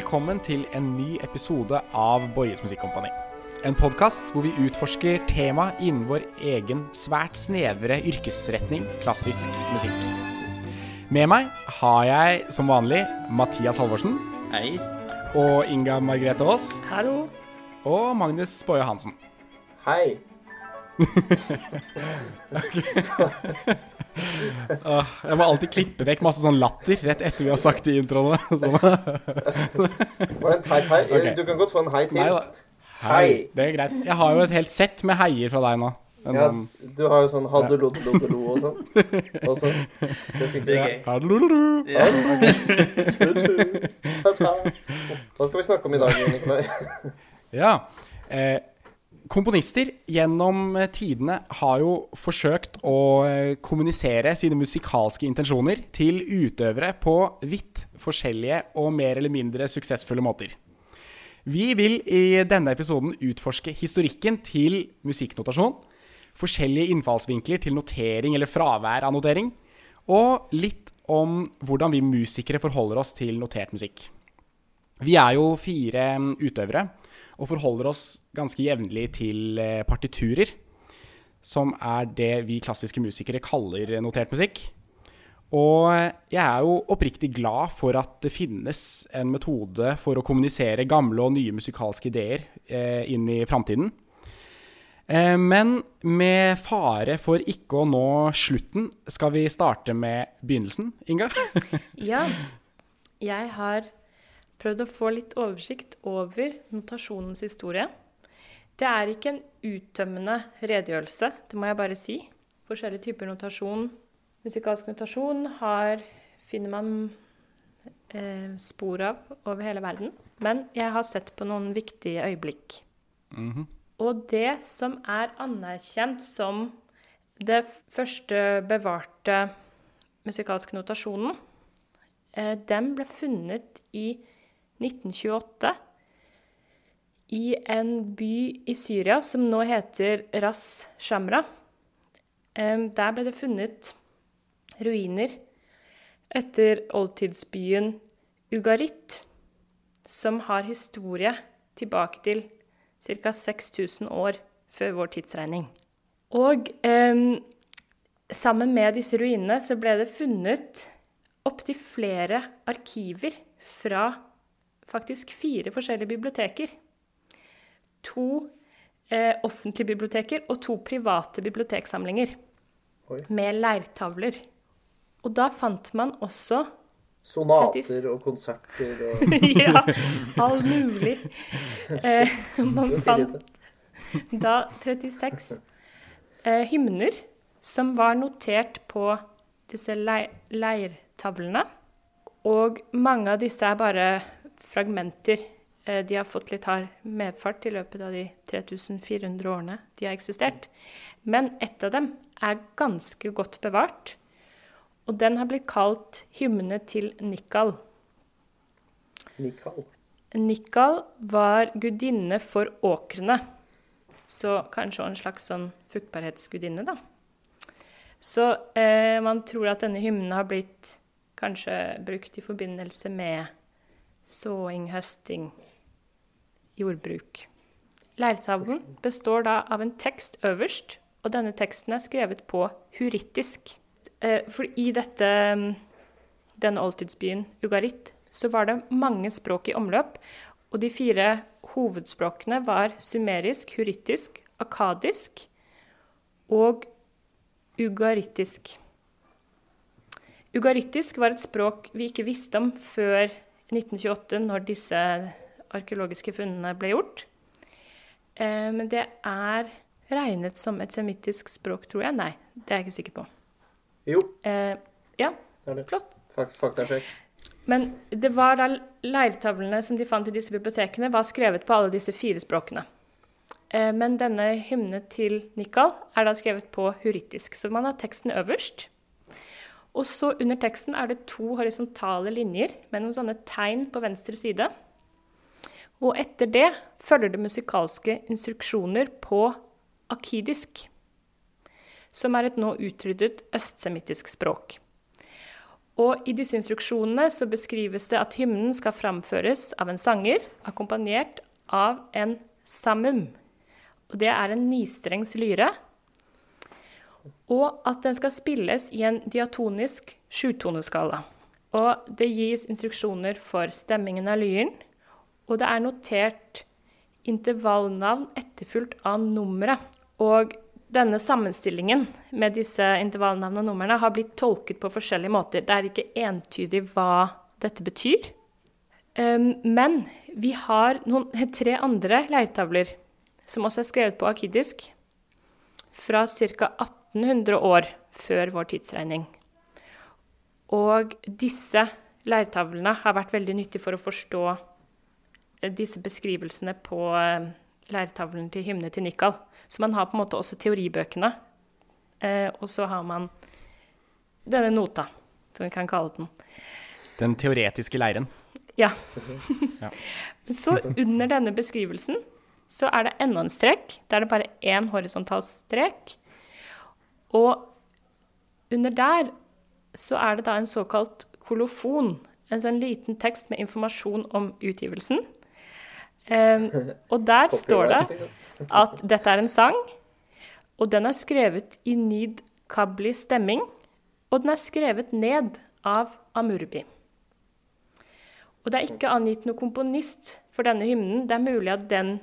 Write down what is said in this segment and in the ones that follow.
velkommen til en ny episode av Boyes Musikkompani. En podkast hvor vi utforsker tema innen vår egen svært snevre yrkesretning klassisk musikk. Med meg har jeg som vanlig Mathias Halvorsen Hei. og Inga Margrethe Aas Hallo. og Magnus Boje Hansen. Hei. Åh, jeg må alltid klippe vekk masse sånn latter rett etter vi har sagt de introene. Sånn. Var det en teit hei? Okay. Du kan godt få en hei til. Nei da. Hei. Det er greit. Jeg har jo et helt sett med heier fra deg nå. En Ja, sånn- du har jo sånn haddeloddelodelo og sånn. Det fikk Det vi. er gøy. Ja. Hva skal vi snakke om i dag, Nikolai? Ja. Eh, komponister gjennom eh, tidene har jo forsøkt å eh, kommunisere sine musikalske intensjoner til utøvere på vidt forskjellige og mer eller mindre suksessfulle måter. Vi vil i denne episoden utforske historikken til musikknotasjon, forskjellige innfallsvinkler til notering eller fravær av notering, og litt om hvordan vi musikere forholder oss til notert musikk. Vi er jo fire mm, utøvere og forholder oss ganske jevnlig til eh, partiturer, som er det vi klassiske musikere kaller notert musikk. Og jeg er jo oppriktig glad for at det finnes en metode for å kommunisere gamle og nye musikalske ideer eh, inn i framtiden. Eh, men med fare for ikke å nå slutten, skal vi starte med begynnelsen, Inga? Ja, jeg har prøvd å få litt oversikt over notasjonens historie. Det er ikke en uttømmende redegjørelse, det må jeg bare si. Forskjellige typer notasjon. Musikalsk notasjon har, finner man eh, spor av over hele verden. Men jeg har sett på noen viktige øyeblikk. Og det som er anerkjent som det første bevarte musikalske notasjonen, eh, den ble funnet i 1928 i en by i Syria som nå heter Ras Shamra. Der ble det funnet ruiner etter oldtidsbyen Ugarit, som har historie tilbake til ca. 6000 år før vår tidsregning. Og eh, sammen med disse ruinene så ble det funnet opptil flere arkiver fra faktisk fire forskjellige biblioteker. To eh, offentlige biblioteker og to private biblioteksamlinger Oi. med leirtavler. Og da fant man også Sonater og konserter og ja, all mulig. Eh, man fant da 36 eh, hymner som var notert på disse leir leirtavlene. Og mange av disse er bare fragmenter. Eh, de har fått litt hard medfart i løpet av de 3400 årene de har eksistert. Men ett av dem er ganske godt bevart. Og den har blitt kalt hymne til Nikal. Nikal. Nikal var gudinne for åkrene. Så kanskje en slags sånn fruktbarhetsgudinne, da. Så eh, man tror at denne hymnen har blitt kanskje brukt i forbindelse med såing, høsting, jordbruk. Leirtavlen består da av en tekst øverst, og denne teksten er skrevet på hurittisk. Eh, for i dette, mm, denne oldtidsbyen Ugarit så var det mange språk i omløp, og de fire hovedspråkene var sumerisk, hurittisk, akadisk og ugarittisk. Ugarittisk var et språk vi ikke visste om før 1928, når disse arkeologiske funnene ble gjort. Eh, men det er regnet som et semittisk språk, tror jeg. Nei, det er jeg ikke sikker på. Jo, Eh, ja, det det. flott. Fak faktasjekk. Men det var da leirtavlene som de fant i disse bibliotekene, var skrevet på alle disse fire språkene. Eh, Men denne hymne til Nikal er da skrevet på hurittisk, så man har teksten øverst. Og så under teksten er det to horisontale linjer med noen sånne tegn på venstre side. Og etter det følger det musikalske instruksjoner på akidisk, som er et nå utryddet østsemittisk språk. Og i disse instruksjonene så beskrives det at hymnen skal framføres av en sanger, akkompagnert av en samum. Og det er en nistrengs lyre. Og at den skal spilles i en diatonisk sjutoneskala. Og det gis instruksjoner for stemmingen av lyren. Og det er notert intervallnavn etterfulgt av nummeret. Og denne sammenstillingen med disse intervallnavnene og numrene har blitt tolket på forskjellige måter. Det er ikke entydig hva dette betyr. Um, men vi har noen, tre andre leirtavler som også er skrevet på akidisk, fra ca. 1800 år før vår tidsregning. Og disse leirtavlene har vært veldig nyttige for å forstå disse beskrivelsene på uh, leirtavlen til hymne til Nikal. Så man har på en måte også teoribøkene. Eh, og så har man denne nota, som vi kan kalle den. Den teoretiske leiren. Ja. Ja. så under denne beskrivelsen så er det enda en strek. Da er det bare én horisontal strek. Og under der så er det da en såkalt kolofon. En sånn liten tekst med informasjon om utgivelsen. Um, og der står det liksom. at dette er en sang, og den er skrevet i nid kabli stemming, og den er skrevet ned av Amurbi. Og det er ikke angitt noen komponist for denne hymnen. Det er mulig at den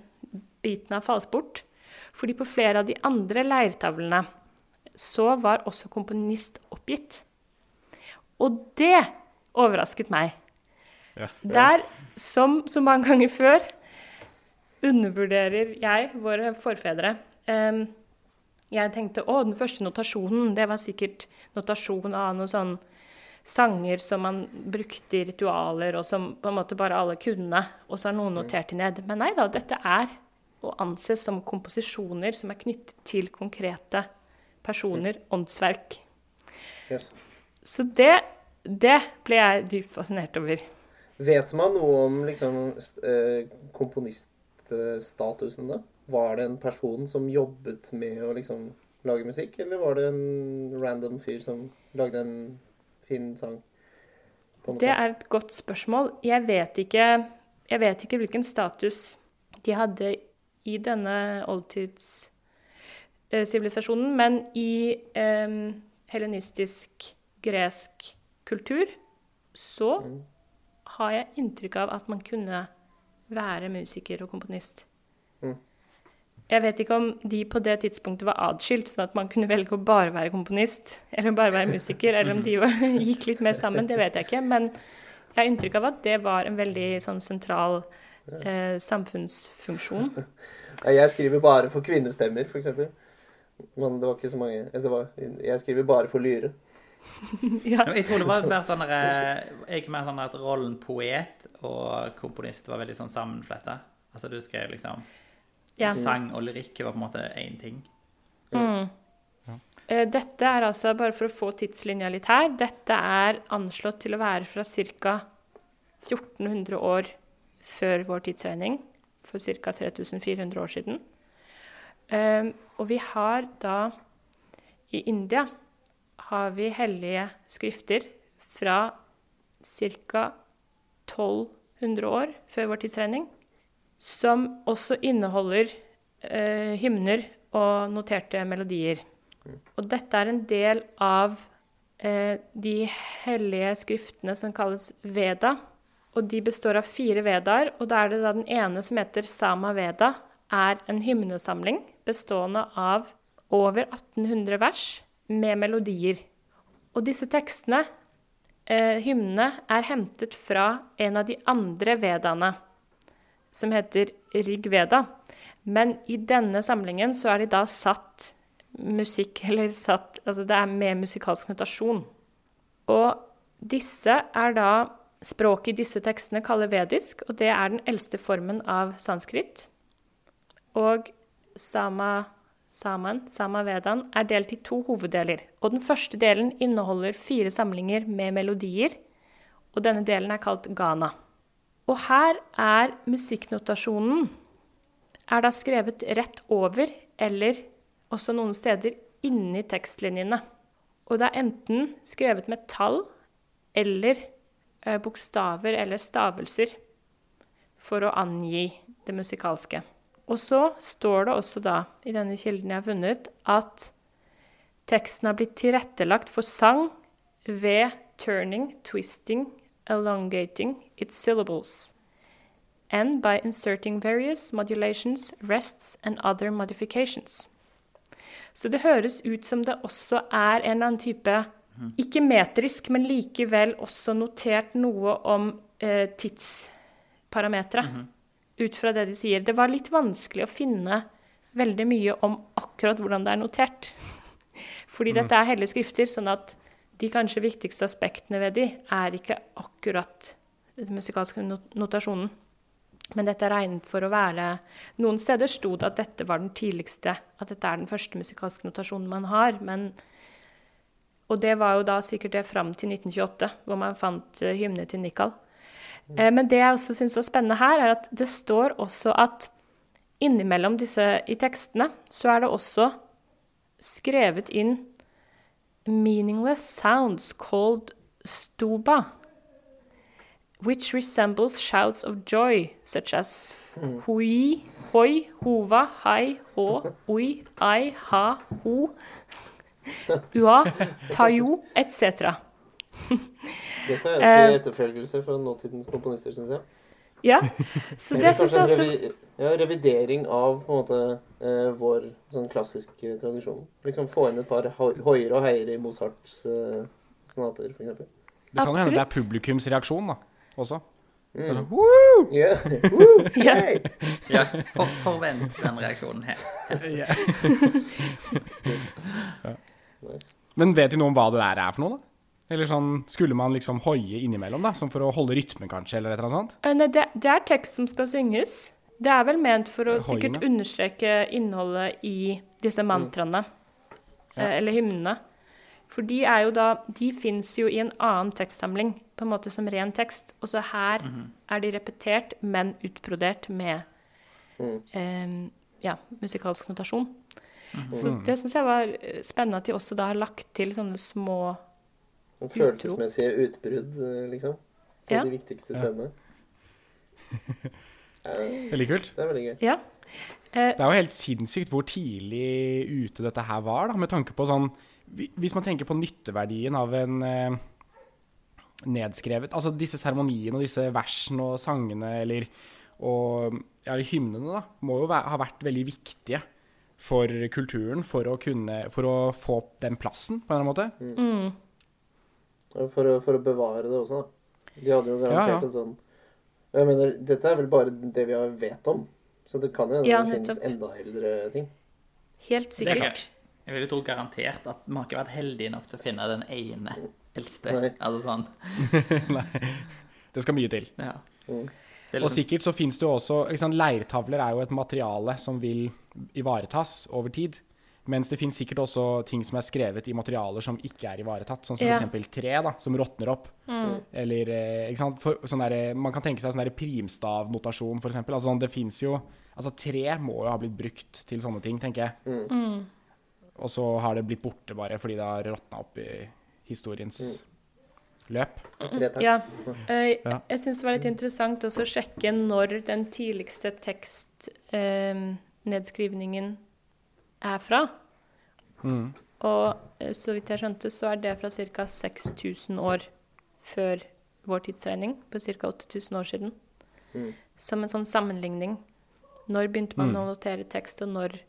biten har falt bort. Fordi på flere av de andre leirtavlene så var også komponist oppgitt. Og det overrasket meg. Ja. Der, som så mange ganger før, undervurderer jeg våre forfedre. Um, jeg tenkte å, den første notasjonen, det var sikkert notasjon av noen sånne sanger som man brukte i ritualer, og som på en måte bare alle kunne, og så har noen notert det ned. Men nei da, dette er å anses som komposisjoner som er knyttet til konkrete personer, åndsverk. Yes. Så det, det ble jeg dypt fascinert over. Vet man noe om liksom, eh, komponiststatusen da? Var det en person som jobbet med å liksom lage musikk, eller var det en random fyr som lagde en fin sang? Det er et godt spørsmål. Jeg vet ikke, jeg vet ikke hvilken status de hadde i denne oldtidssivilisasjonen, men i helenistisk gresk kultur så Mm. har jeg inntrykk av at man kunne være musiker og komponist. Mm. Jeg vet ikke om de på det tidspunktet var adskilt, sånn at man kunne velge å bare være komponist eller bare være musiker, eller om de var, gikk litt mer sammen, det vet jeg ikke. Men jeg har inntrykk av at det var en veldig sånn sentral eh, samfunnsfunksjon. Jeg skriver bare for kvinnestemmer, f.eks. Men det var ikke så mange eller det var, Jeg skriver bare for lyre. ja. Jeg tror det var mer sånn der, eh, Ikke mer sånn at rollen poet og komponist var veldig sånn sammenfletta. Altså du skrev liksom ja. Sang og lyrikk var på en måte én ting. Mm. Eh, Dette er altså, bare for å få tidslinja litt her, dette er anslått til å være fra ca. 1400 år før vår tidsregning, for ca. 3400 år siden. Eh, og vi har da i India har vi hellige skrifter fra ca. 1200 år før vår tidsregning, som også inneholder eh, hymner og noterte melodier. Og dette er en del av eh, de hellige skriftene som kalles Veda. Og de består av fire vedaer, og da er det da den ene som heter Sama Veda, er en hymnesamling bestående av over 1800 vers med melodier. Og disse tekstene, eh, hymnene, er hentet fra en av de andre vedaene, som heter Rig Veda. Men i denne samlingen så er de da satt musikk, eller satt Altså det er med musikalsk notasjon. Og disse er da Språket i disse tekstene kaller vedisk, og det er den eldste formen av sanskrit. Og sama, saman, samavedaen, er delt i to hoveddeler. Og den første delen inneholder fire samlinger med melodier, og denne delen er kalt gana. Og her er musikknotasjonen er da skrevet rett over, eller også noen steder inni tekstlinjene. Og det er enten skrevet med tall eller eh, bokstaver eller stavelser for å angi det musikalske. Og så står det også da, i denne kilden jeg har funnet, at teksten har blitt tilrettelagt for sang ved turning, twisting, elongating its syllables, and by inserting various modulations, rests and other modifications. Så det høres ut som det også er en eller annen type Ikke metrisk, men likevel også notert noe om eh, tidsparametere. Ut fra det de sier. Det var litt vanskelig å finne veldig mye om akkurat hvordan det er notert. Fordi dette er hellige skrifter, sånn at de kanskje viktigste aspektene ved de er ikke akkurat den musikalske notasjonen. Men dette er regnet for å være Noen steder sto det at dette var den tidligste, at dette er den første musikalske notasjonen man har. Men, og det var jo da sikkert det fram til 1928, hvor man fant uh, hymne til Nikal. Eh, men det jeg også syns var spennende her, er at det står også at innimellom disse i tekstene, så er det også skrevet inn meaningless sounds called stuba, which resembles shouts of joy, such as hui, hoi, hova, hai, ho, ui, ai, ha, ho, ua, tayo, etc. Dette er til etterfølgelse fra nåtidens komponister, syns jeg. Ja, så det syns jeg også revi ja, revidering av på en måte eh, vår sånn klassisk eh, tradisjon. Liksom Få inn et par ho hoier og heier i Mozarts eh, sonater, f.eks. Det kan jo hende det er Absolutt. publikums reaksjon, da. Også. Mm. Sånn, «Woo!» Yeah. Woo! Ja, for, forvent den reaksjonen her. Nice. Men vet de noe om hva det der er for noe, da? Eller sånn, Skulle man liksom hoie innimellom, da? Som for å holde rytmen, kanskje? Eller et eller annet sånt? Eh, Nei, det, det er tekst som skal synges. Det er vel ment for å Høyene. sikkert understreke innholdet i disse mantraene. eh, Eller hymnene. For de er jo da De fins jo i en annen tekstsamling, på en måte som ren tekst. Og så her er de repetert, men utbrodert med Mm. eh, ja, musikalsk notasjon. Så Mm. det syns jeg var eh, spennende at de også da har lagt til sånne små Og Følelsesmessige utbrudd, eh, liksom. På Ja. de viktigste stedene. Eh, Veldig kult. det er veldig gøy. Ja. Eh, Det er jo helt sinnssykt hvor tidlig ute dette her var, da, med tanke på sånn Hvis man tenker på nytteverdien av en eh, nedskrevet Altså disse seremoniene og disse versene og sangene eller og ja, hymnene, da, må jo være, ha vært veldig viktige for kulturen for å kunne For å få den plassen, på en eller annen måte. mm, Og For å, for å bevare det også, da. De hadde jo garantert Ja, ja. en sånn Jeg mener, dette er vel bare det vi har vet om. Så det kan jo hende Ja, det finnes enda eldre ting. helt Det kan- sikkert. Jeg vil jo tro garantert at vi har ikke vært heldige nok til å finne den ene eldste. Nei. Altså sånn. Det skal mye til. Ja. Mm. Det er Og liksom, sikkert så finnes det jo også ikke sant, Leirtavler er jo et materiale som vil ivaretas over tid. Mens det finnes sikkert også ting som er skrevet i materialer som ikke er ivaretatt. Sånn som Ja. for eksempel tre, da, som råtner opp. Eller eh, ikke sant? For, sånn der, Man kan tenke seg sånn primstavnotasjon, for eksempel. Altså, sånn, det fins jo Altså, tre må jo ha blitt brukt til sånne ting, tenker jeg. Mm. Og så har det blitt borte bare fordi det har råtna opp i historiens løp. Tre. Ja. Eh, Ja. Jeg syns det var litt interessant også å sjekke når den tidligste tekstnedskrivningen er fra. Mm. Og eh, så vidt jeg skjønte, så er det fra ca. 6000 år før vår tidsregning, på ca. 8000 år siden. Mm. Som en sånn sammenligning. Når begynte man Mm. å notere tekst, og når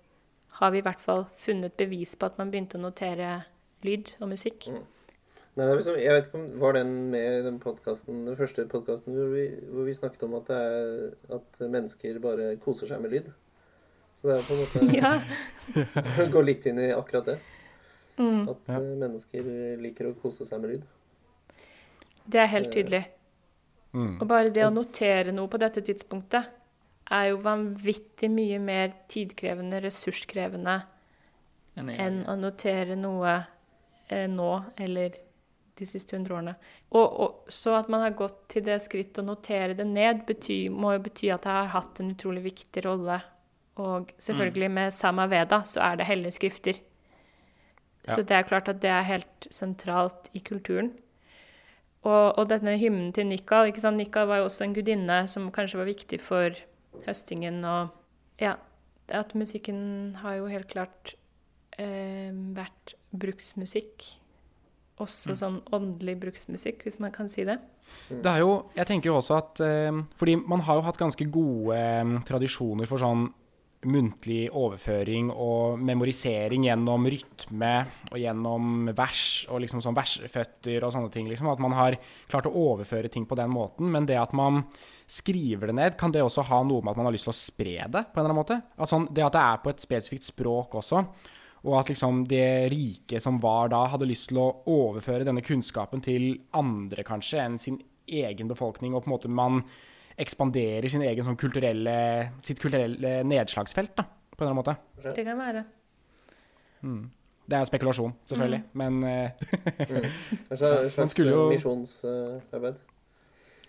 har vi i hvert fall funnet bevis på at man begynte å notere lyd og musikk? Nei, det er liksom, jeg vet ikke om Var den med i den den første podkasten hvor, vi- hvor vi snakket om at, det er, at mennesker bare koser seg med lyd? Så det er på en måte Ja. Gå litt inn i akkurat det. Mm. At Ja. eh, mennesker liker å kose seg med lyd. Det er helt tydelig. Mm. Og bare det å notere noe på dette tidspunktet er jo vanvittig mye mer tidkrevende, ressurskrevende enn å notere noe eh, nå eller de siste hundre årene. Og, og så at man har gått til det skritt å notere det ned, bety, må jo bety at det har hatt en utrolig viktig rolle. Og selvfølgelig med Samaveda så er det hellige skrifter. Så det er klart at det er helt sentralt i kulturen. Og, og denne hymnen til Nikal ikke sant? Nikal var jo også en gudinne som kanskje var viktig for høstingen og Ja, at musikken har jo helt klart eh, vært bruksmusikk. Også sånn åndelig bruksmusikk, hvis man kan si det. Det er jo Jeg tenker jo også at eh, Fordi man har jo hatt ganske gode eh, tradisjoner for sånn muntlig overføring og memorisering gjennom rytme og gjennom vers og liksom sånn versføtter og sånne ting. liksom, At man har klart å overføre ting på den måten. Men det at man skriver det ned, kan det også ha noe med at man har lyst til å spre det på en eller annen måte? At sånn, det at det er på et spesifikt språk også, og at liksom det rike som var da, hadde lyst til å overføre denne kunnskapen til andre kanskje enn sin egen befolkning, og på en måte man ekspanderer sin egen sånn kulturelle, sitt kulturelle nedslagsfelt, da, på en eller annen måte. Det kan være. Det er spekulasjon, selvfølgelig, men mm. En slags, en jo- misjonsarbeid.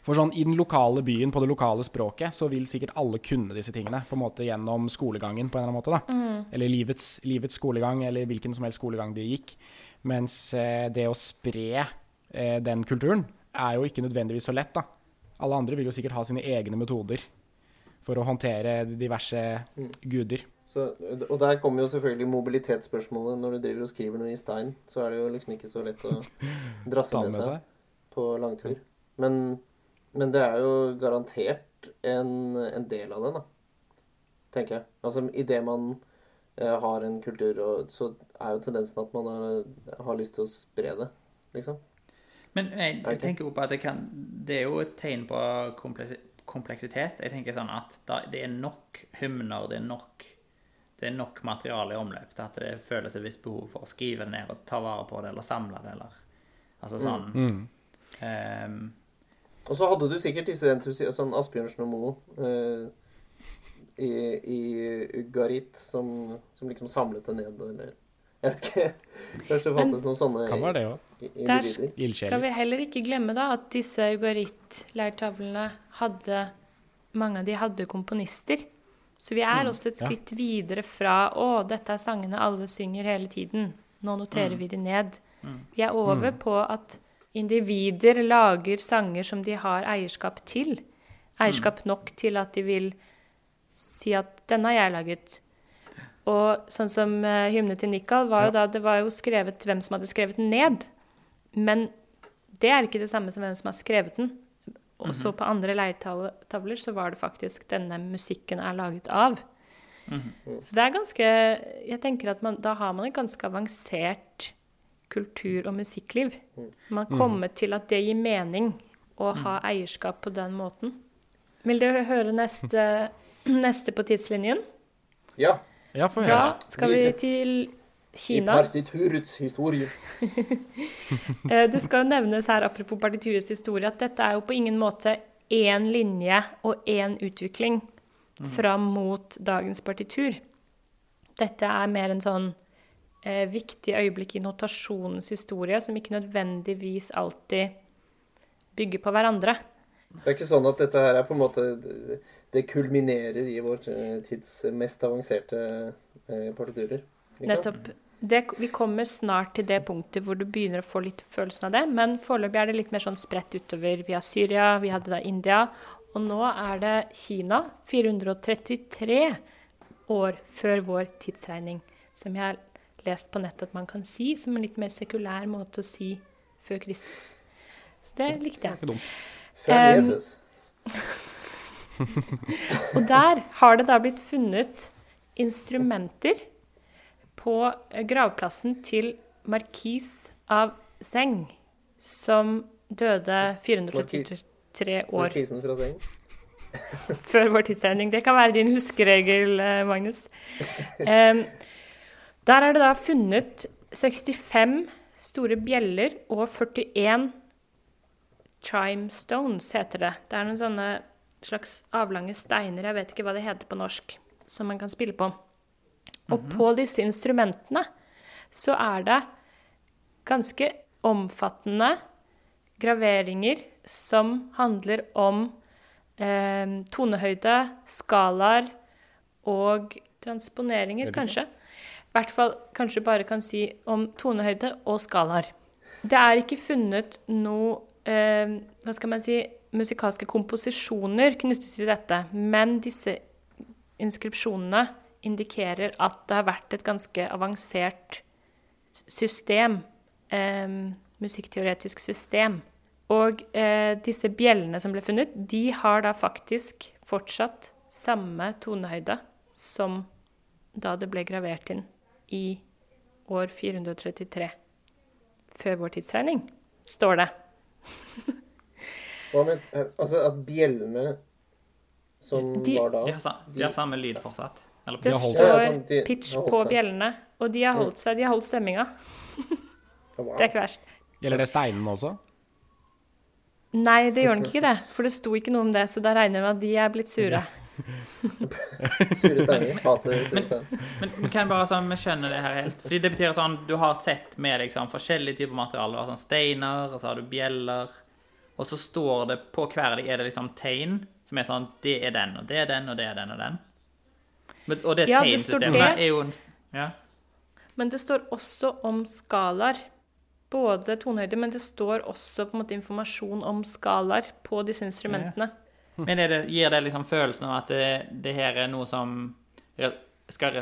For sånn i den lokale byen, på det lokale språket, så vil sikkert alle kunne disse tingene på en måte gjennom skolegangen, på en eller annen måte, da. Eller livets, livets skolegang, eller hvilken som helst skolegang de gikk. Mens eh, det å spre eh, den kulturen er jo ikke nødvendigvis så lett, da. Alle andre vil jo sikkert ha sine egne metoder for å håndtere diverse guder. Så, og der kommer jo selvfølgelig mobilitetsspørsmålet. Når du driver og skriver noe i stein, så er det jo liksom ikke så lett å drasse med med seg seg. på langtur. Men, men det er jo garantert en, en del av det, da. Tenker jeg. Altså idet man eh, har en kultur, og, så er jo tendensen at man har, har lyst til å spre det, liksom. Men jeg, jeg tenker jo på at det kan Det er jo et tegn på kompleksitet. Jeg tenker sånn at da, det er nok hymner, det er nok det er nok materiale i omløp til at det føles et visst behov for å skrive det ned og ta vare på det, eller samle det, eller Altså sånn Mm. Um, Og så hadde du sikkert disse entusiastene, sånn Asbjørnsen og Moe uh, i, i Ugarit, som, som liksom samlet det ned, eller Jeg vet ikke. Først det fantes noen sånne Kan være det òg. Der- Skal vi heller ikke glemme da at disse ugaritt-leirtavlene hadde Mange av de hadde komponister. Så vi er også et ja. skritt videre fra å, dette er sangene alle synger hele tiden. Nå noterer vi de ned. Vi er over på at individer lager sanger som de har eierskap til. Eierskap nok til at de vil si at 'denne har jeg laget'. Og sånn som uh, hymne til Nikal var jo da det var jo skrevet hvem som hadde skrevet den ned. Men det er ikke det samme som hvem som har skrevet den. Og så på andre leirtavler så var det faktisk denne musikken er laget av. Så det er ganske Jeg tenker at man, da har man et ganske avansert kultur- og musikkliv. Man har kommet til at det gir mening å ha eierskap på den måten. Vil dere høre neste, neste på tidslinjen? Ja. Ja, få høre. Da skal vi til Kina. I partiturets historie. Eh, Det skal jo nevnes her, apropos partiturets historie, at dette er jo på ingen måte én linje og én utvikling fram mot dagens partitur. Dette er mer en sånn eh, viktig øyeblikk i notasjonens historie, som ikke nødvendigvis alltid bygger på hverandre. Det er ikke sånn at dette her er på en måte Det kulminerer i vår eh, tids mest avanserte eh, partiturer. Liksom. Nettopp. Det, vi kommer snart til det punktet hvor du begynner å få litt følelsen av det, men foreløpig er det litt mer sånn spredt utover. Vi har Syria, vi hadde da India, og nå er det Kina. 433 år før vår tidsregning, som jeg har lest på nettet at man kan si som en litt mer sekulær måte å si før Kristus. Så det likte jeg. Ikke dumt. Fra Em, Jesus. Og der har det da blitt funnet instrumenter på gravplassen til markis av Seng, som døde 433 år Markisen fra seng. før vår tidsregning. Det kan være din huskeregel, eh, Magnus. Um, der er det da funnet 65 store bjeller og 41 chime stones, heter det. Det er noen sånne slags avlange steiner, jeg vet ikke hva det heter på norsk, som man kan spille på. Og på disse instrumentene så er det ganske omfattende graveringer som handler om eh, tonehøyde, skalaer og transponeringer, kanskje. I hvert fall kanskje bare kan si om tonehøyde og skalaer. Det er ikke funnet noe eh, hva skal man si, musikalske komposisjoner knyttet til dette, men disse inskripsjonene indikerer at det har vært et ganske avansert system, eh, musikkteoretisk system. Og eh, disse bjellene som ble funnet, de har da faktisk fortsatt samme tonehøyde som da det ble gravert inn i år 433 før vår tidsregning, står det. Hva men, eh, altså at bjellene som De- var da De har, sa, de har samme lyd fortsatt. Eller Det. Ja, står sånn, de pitch på bjellene, og de har holdt seg, de har holdt stemminga. Det er ikke verst. Gjelder det steinene også? Nei, det gjør nok ikke det, for det sto ikke noe om det, så da regner jeg med at de er blitt sure. Sure steiner. Hater sure steiner. Men vi kan bare sånn, vi skjønner det her helt. Fordi det betyr sånn, du har sett med deg sånn forskjellige typer materiale. Du har sånn steiner, og så har du bjeller. Og så står det på hver av dem er det liksom tegn som er sånn Det er den, og det er den, og det er den, og den. Men, og det Ja, tegnsystemet det. er jo en Ja. Men det står også om skalaer. Både tonehøyde, men det står også på en måte informasjon om skalaer på disse instrumentene. Men er det, gir det liksom følelsen av at det, det her er noe som skal,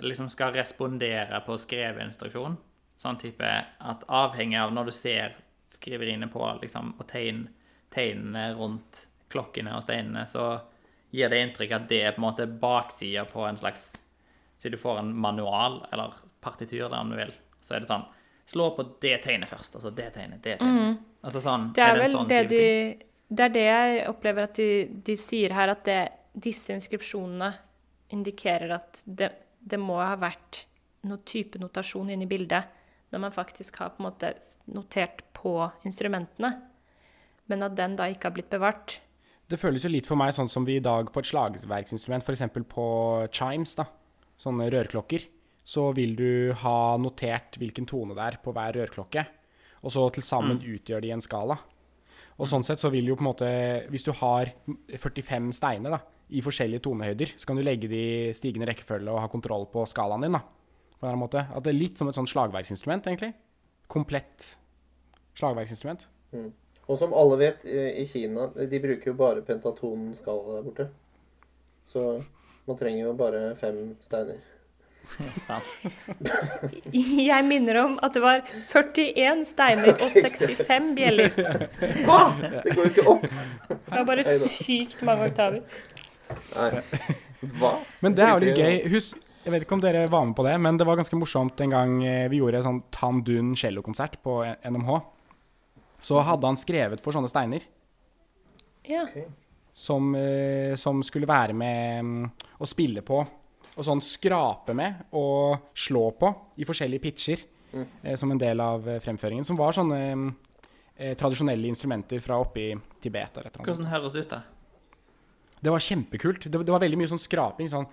liksom skal respondere på skrevet instruksjon? Sånn type at avhengig av når du ser skriveriene på liksom, og tegn, tegnene rundt klokkene og steinene, så gir det inntrykk at det er på en måte baksida på en slags Så du får en manual, eller partitur, der om du vil, så er det sånn Slå på det tegnet først, altså det tegnet, det tegnet. Altså sånn Mm. Det er det vel sånn det de ting? de Det er det jeg opplever at de, de sier her, at det, disse inskripsjonene indikerer at det, det må ha vært noen type notasjon inne i bildet når man faktisk har på en måte notert på instrumentene, men at den da ikke har blitt bevart. Det føles jo litt for meg sånn som vi i dag på et slagverksinstrument, f.eks. på chimes, da, sånne rørklokker, så vil du ha notert hvilken tone det er på hver rørklokke, og så til sammen utgjør de en skala. Og sånn sett så vil jo på en måte Hvis du har 45 steiner da, i forskjellige tonehøyder, så kan du legge de i stigende rekkefølge og ha kontroll på skalaen din. da, på en eller annen måte. At det er litt som et sånt slagverksinstrument, egentlig. Komplett slagverksinstrument. Og som alle vet, i Kina De bruker jo bare pentatonskala der borte. Så man trenger jo bare fem steiner. Jeg minner om at det var 41 steiner og 65 bjeller. Det går jo ikke opp! Det var bare sykt mange oktaver. Nei. Hva? Men det er jo litt gøy. Husk, jeg vet ikke om dere var med på det, men det var ganske morsomt en gang eh, vi gjorde en sånn Tandun cellokonsert på NMH. Så hadde han skrevet for sånne steiner Ja. som, eh, som skulle være med mm, å spille på. Og sånn skrape med og slå på i forskjellige pitcher eh, som en del av eh, fremføringen. Som var sånne mm, eh, tradisjonelle instrumenter fra oppe i Tibet. Eller. Hvordan høres det ut, da? Det var kjempekult. Det, det var veldig mye sånn skraping. Sånn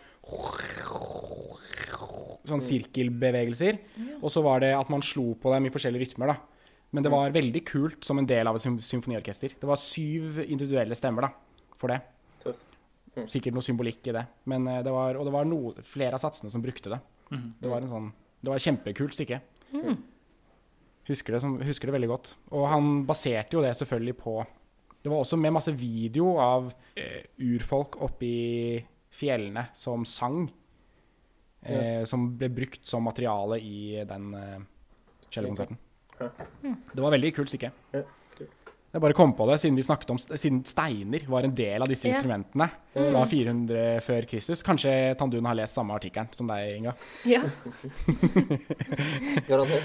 Sånn sirkelbevegelser. Og så var det at man slo på dem i forskjellige rytmer, da. Men det var veldig kult som en del av et symfoniorkester. Det var syv individuelle stemmer, da, for det. Tøft. Sikkert noe symbolikk i det. Men eh, det var, og det var noe, flere av satsene som brukte det. Det var en sånn Det var et kjempekult stykke. Husker det, som, husker det veldig godt. Og han baserte jo det selvfølgelig på Det var også med masse video av eh, urfolk oppe i fjellene som sang. Eh, Som ble brukt som materiale i den eh, cellokonserten. Det var veldig kult stykke. Jeg bare kom på det siden vi snakket om Siden steiner var en del av disse Ja. instrumentene fra 400 før Kristus. Kanskje Tandun har lest samme artikkelen som deg, Inga. ja. Garantert.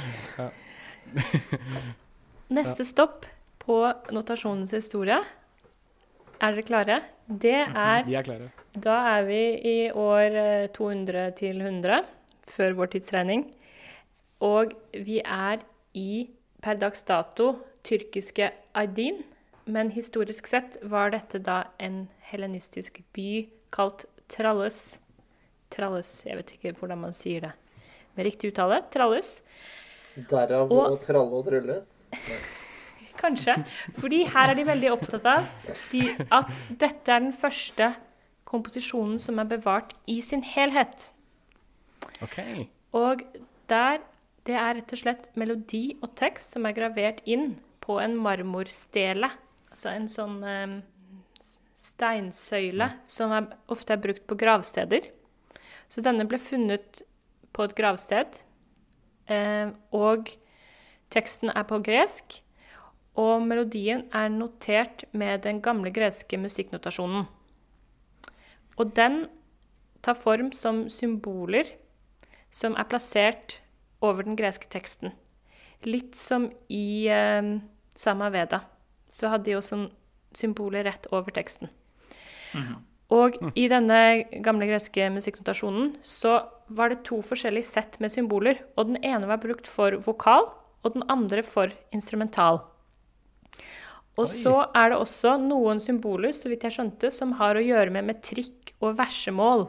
Neste stopp på notasjonens historie. Er dere klare? Det er Vi er klare. Da er vi i år eh, 200 til 100, før vår tidsregning. Og vi er i, per dags dato, tyrkiske Aydin. Men historisk sett var dette da en helenistisk by kalt Tralles. Tralles, jeg vet ikke hvordan man sier det med riktig uttale. Tralles. Derav Og- å tralle og trylle. Kanskje. Fordi her er de veldig opptatt av de, at dette er den første komposisjonen som er bevart i sin helhet. OK. Og der Det er rett og slett melodi og tekst som er gravert inn på en marmorstele. Altså en sånn eh, steinsøyle som er, ofte er brukt på gravsteder. Så denne ble funnet på et gravsted. Eh, og teksten er på gresk. Og melodien er notert med den gamle greske musikknotasjonen. Og den tar form som symboler som er plassert over den greske teksten. Litt som i eh, Samaveda. Så hadde de også symboler rett over teksten. Og i denne gamle greske musikknotasjonen så var det to forskjellige sett med symboler. Og den ene var brukt for vokal, og den andre for instrumental. Og så er det også noen symboler, så vidt jeg skjønte, som har å gjøre med metrikk og versemål.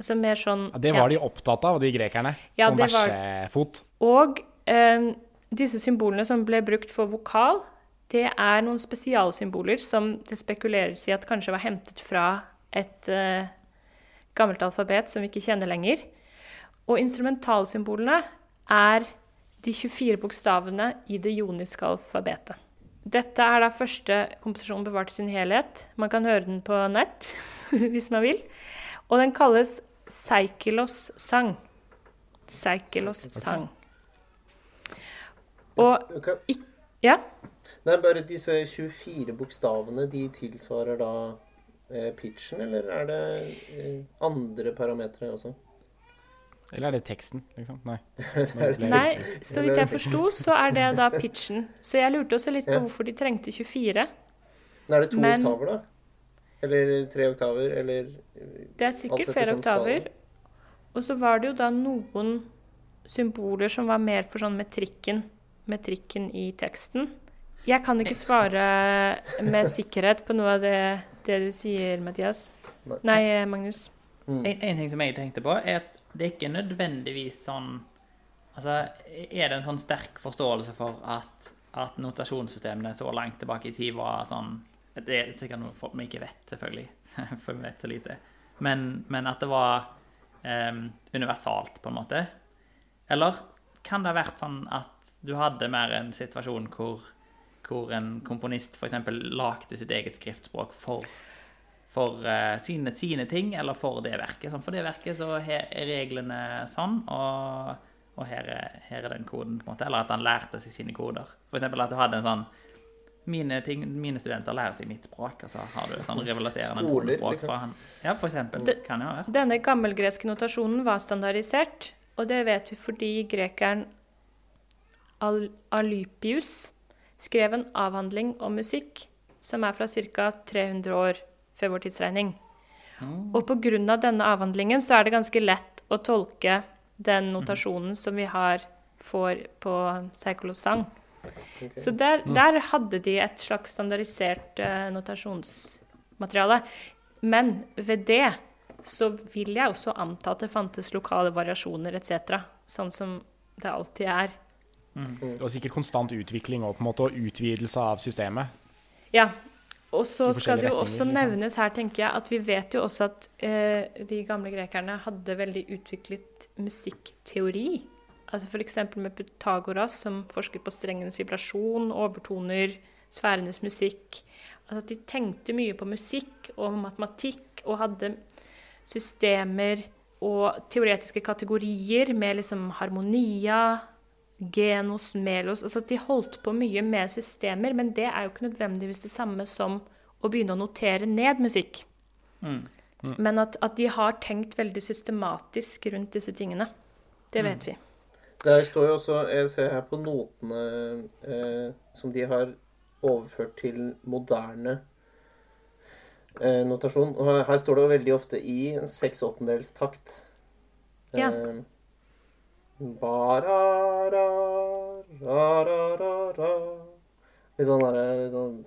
Altså mer sånn Ja, det var de opptatt av, de grekerne. Ja, sånn versefot. Og um, disse symbolene som ble brukt for vokal, det er noen spesialsymboler som det spekuleres i at kanskje var hentet fra et uh, gammelt alfabet som vi ikke kjenner lenger. Og instrumentalsymbolene er de 24 bokstavene i det joniske alfabetet. Dette er da første komposisjon bevart i sin helhet. Man kan høre den på nett hvis man vil. Og den kalles Seikilos sang. Seikilos sang. Og okay. ja, Nei, bare disse 24 bokstavene, de tilsvarer da eh, pitchen, eller er det eh, andre parametere også? Eller er det teksten, liksom? Nei. Nei, så vidt jeg forsto, så er det da pitchen. Så jeg lurte også litt på hvorfor de trengte 24. Nei, er det to Men- oktaver, da? Eller tre oktaver, eller Det er sikkert flere skala. oktaver. Og så var det jo da noen symboler som var mer for sånn metrikken, metrikken i teksten. Jeg kan ikke svare med sikkerhet på noe av det, det du sier, Mathias. Nei. Nei, Magnus. En, en ting som jeg tenkte på, er at det er ikke nødvendigvis sånn Altså, er det en sånn sterk forståelse for at, at notasjonssystemene så langt tilbake i tid var sånn Det er sikkert noe folk vi ikke vet, selvfølgelig, for vi vet så lite. Men, men at det var um, universalt, på en måte. Eller kan det ha vært sånn at du hadde mer en situasjon hvor, hvor en komponist f.eks. lagde sitt eget skriftspråk for for uh, sine, sine ting, eller for det verket. Sånn, for det verket så er reglene sånn, og, og her, er, her er den koden, på en måte. Eller at han lærte seg sine koder. Eksempel at du hadde en sånn Mine, ting, mine studenter lærer seg mitt språk, og så har du sånn rivaliserende Skoler, tonespråk liksom. fra han. Ja, for eksempel. De, kan jo være. Denne gammelgreske notasjonen var standardisert, og det vet vi fordi grekeren Al Alypius skrev en avhandling om musikk som er fra ca. 300 år før vår tidsregning. Og pga. denne avhandlingen så er det ganske lett å tolke den notasjonen som vi har får på Seikolos sang. Så der, der hadde de et slags standardisert uh, notasjonsmateriale. Men ved det så vil jeg også anta at det fantes lokale variasjoner etc. Sånn som det alltid er. Det var sikkert konstant utvikling og på en måte og utvidelse av systemet. Ja. Og så skal det jo også liksom. nevnes her, tenker jeg, at vi vet jo også at eh, de gamle grekerne hadde veldig utviklet musikkteori. Altså F.eks. med Pythagoras, som forsket på strengenes vibrasjon, overtoner, sfærenes musikk. Altså at de tenkte mye på musikk og matematikk, og hadde systemer og teoretiske kategorier med liksom harmonia, genos, melos Altså at de holdt på mye med systemer, men det er jo ikke nødvendigvis det samme som å begynne å notere ned musikk. Men at, at de har tenkt veldig systematisk rundt disse tingene. Det vet vi. Der står jo også Jeg ser her på notene eh, som de har overført til moderne eh, notasjon. Og her, her står det jo veldig ofte i seks åttendels takt. Ja. Eh, ba-ra-ra, ra-ra-ra-ra. Litt sånn derre sånn,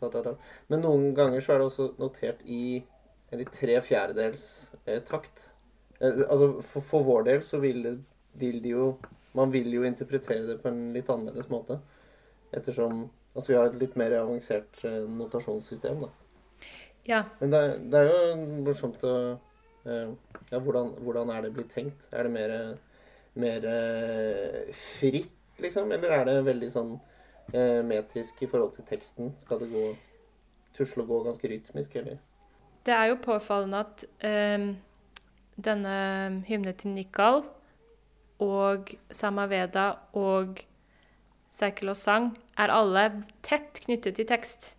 ta-ta-ta. Men noen ganger så er det også notert i eller tre fjerdedels eh, takt. Eh, altså for, for vår del så vil, det- vil de jo Man vil jo interpretere det på en litt annerledes måte. Ettersom Altså vi har et litt mer avansert eh, notasjonssystem, da. Ja. Men det, er- det er jo morsomt å eh, Ja, hvordan, hvordan er det blitt tenkt? Er det mer, mer eh, fritt, liksom? Eller er det veldig sånn metrisk i forhold til teksten? Skal det gå tusle og gå ganske rytmisk, eller? Det er jo påfallende at um, denne hymnen til Nikal og Samaveda og Seikel og sang er alle tett knyttet til tekst.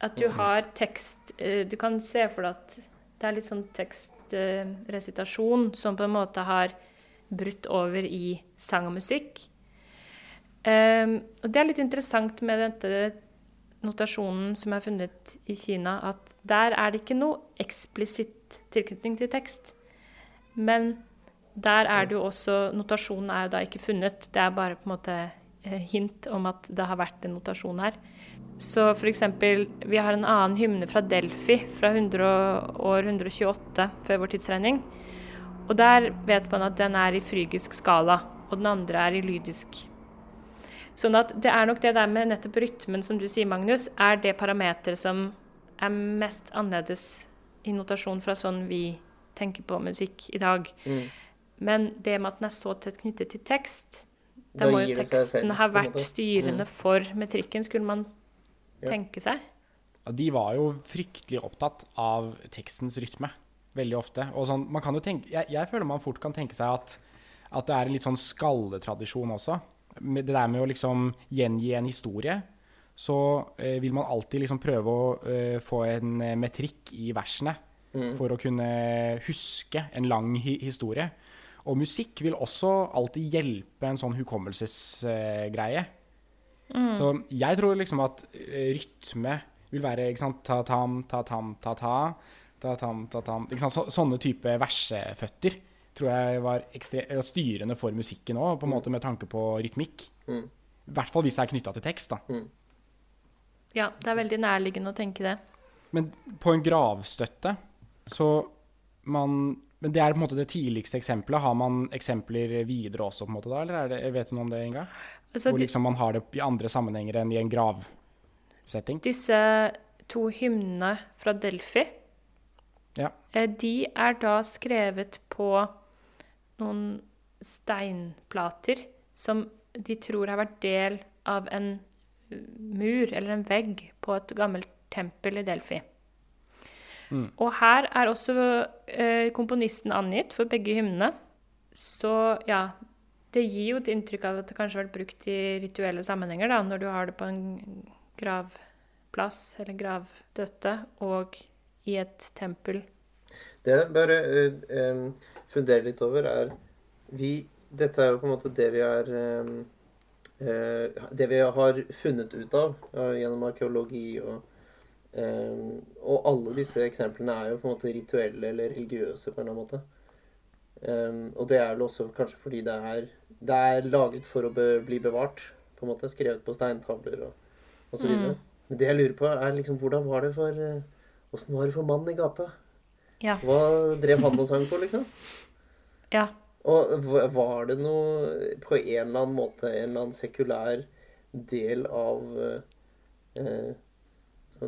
At du har tekst eh, Du kan se for deg at det er litt sånn tekstresitasjon som på en måte har brutt over i sang og musikk. Um, og det er litt interessant med dette notasjonen som er funnet i Kina, at der er det ikke noe eksplisitt tilknytning til tekst. Men der er det jo også Notasjonen er jo da ikke funnet. Det er bare på en måte eh, hint om at det har vært en notasjon her. Så f.eks. vi har en annen hymne fra Delphi fra 100 år 128 før vår tidsregning. Og der vet man at den er i frygisk skala, og den andre er i lydisk. Sånn at det er nok det der med nettopp rytmen, som du sier, Magnus, er det parameteret som er mest annerledes i notasjon fra sånn vi tenker på musikk i dag. Mm. Men det med at den er så tett knyttet til tekst Da Da må jo teksten ha vært styrende Mm. for metrikken, skulle man Ja. tenke seg. Ja, De var jo fryktelig opptatt av tekstens rytme, veldig ofte. Og sånn, man kan jo tenke, jeg, jeg føler man fort kan tenke seg at, at det er en litt sånn skalletradisjon også. Med det der med å liksom gjengi en historie, så eh, vil man alltid liksom prøve å eh, få en eh, metrikk i versene Mm. for å kunne huske en lang hi historie. Og musikk vil også alltid hjelpe en sånn hukommelsesgreie. Så jeg tror liksom at eh, rytme vil være ikke sant, ta-tam, ta-tam, ta-ta, ta-tam, ta-tam ikke sant, så, Sånne type verseføtter tror jeg var ekstre- eh, styrende for musikken òg, på en måte med tanke på rytmikk. Mm. I hvert fall hvis det er knytta til tekst. da. Ja, det er veldig nærliggende å tenke det. Men på en gravstøtte så man Men det er på en måte det tidligste eksempelet. Har man eksempler videre også, på en måte da, eller er det, vet du noe om det, Inga? Altså, Hvor liksom man har det i andre sammenhenger enn i en gravsetting? disse to hymnene fra Delphi, Ja. eh, de er da skrevet på noen steinplater som de tror har vært del av en mur eller en vegg på et gammelt tempel i Delphi. Mm. Og her er også eh, komponisten angitt for begge hymnene. Så ja, det gir jo et inntrykk av at det kanskje har vært brukt i rituelle sammenhenger, da, når du har det på en gravplass eller gravdøtte og i et tempel. Det jeg bare eh, funderer litt over, er vi Dette er jo på en måte det vi er eh, Det vi har funnet ut av ja, gjennom arkeologi og em, Og alle disse eksemplene er jo på en måte rituelle eller religiøse på en eller annen måte. Em, og det er vel også kanskje fordi det er, det er laget for å be, bli bevart. På en måte Skrevet på steintavler og, og så videre. Mm. Men det jeg lurer på, er liksom hvordan var det for eh, Åssen var det for mannen i gata? Ja. Hva drev han og sang på, liksom? Ja. Og var det noe på en eller annen måte en eller annen sekulær del av eh,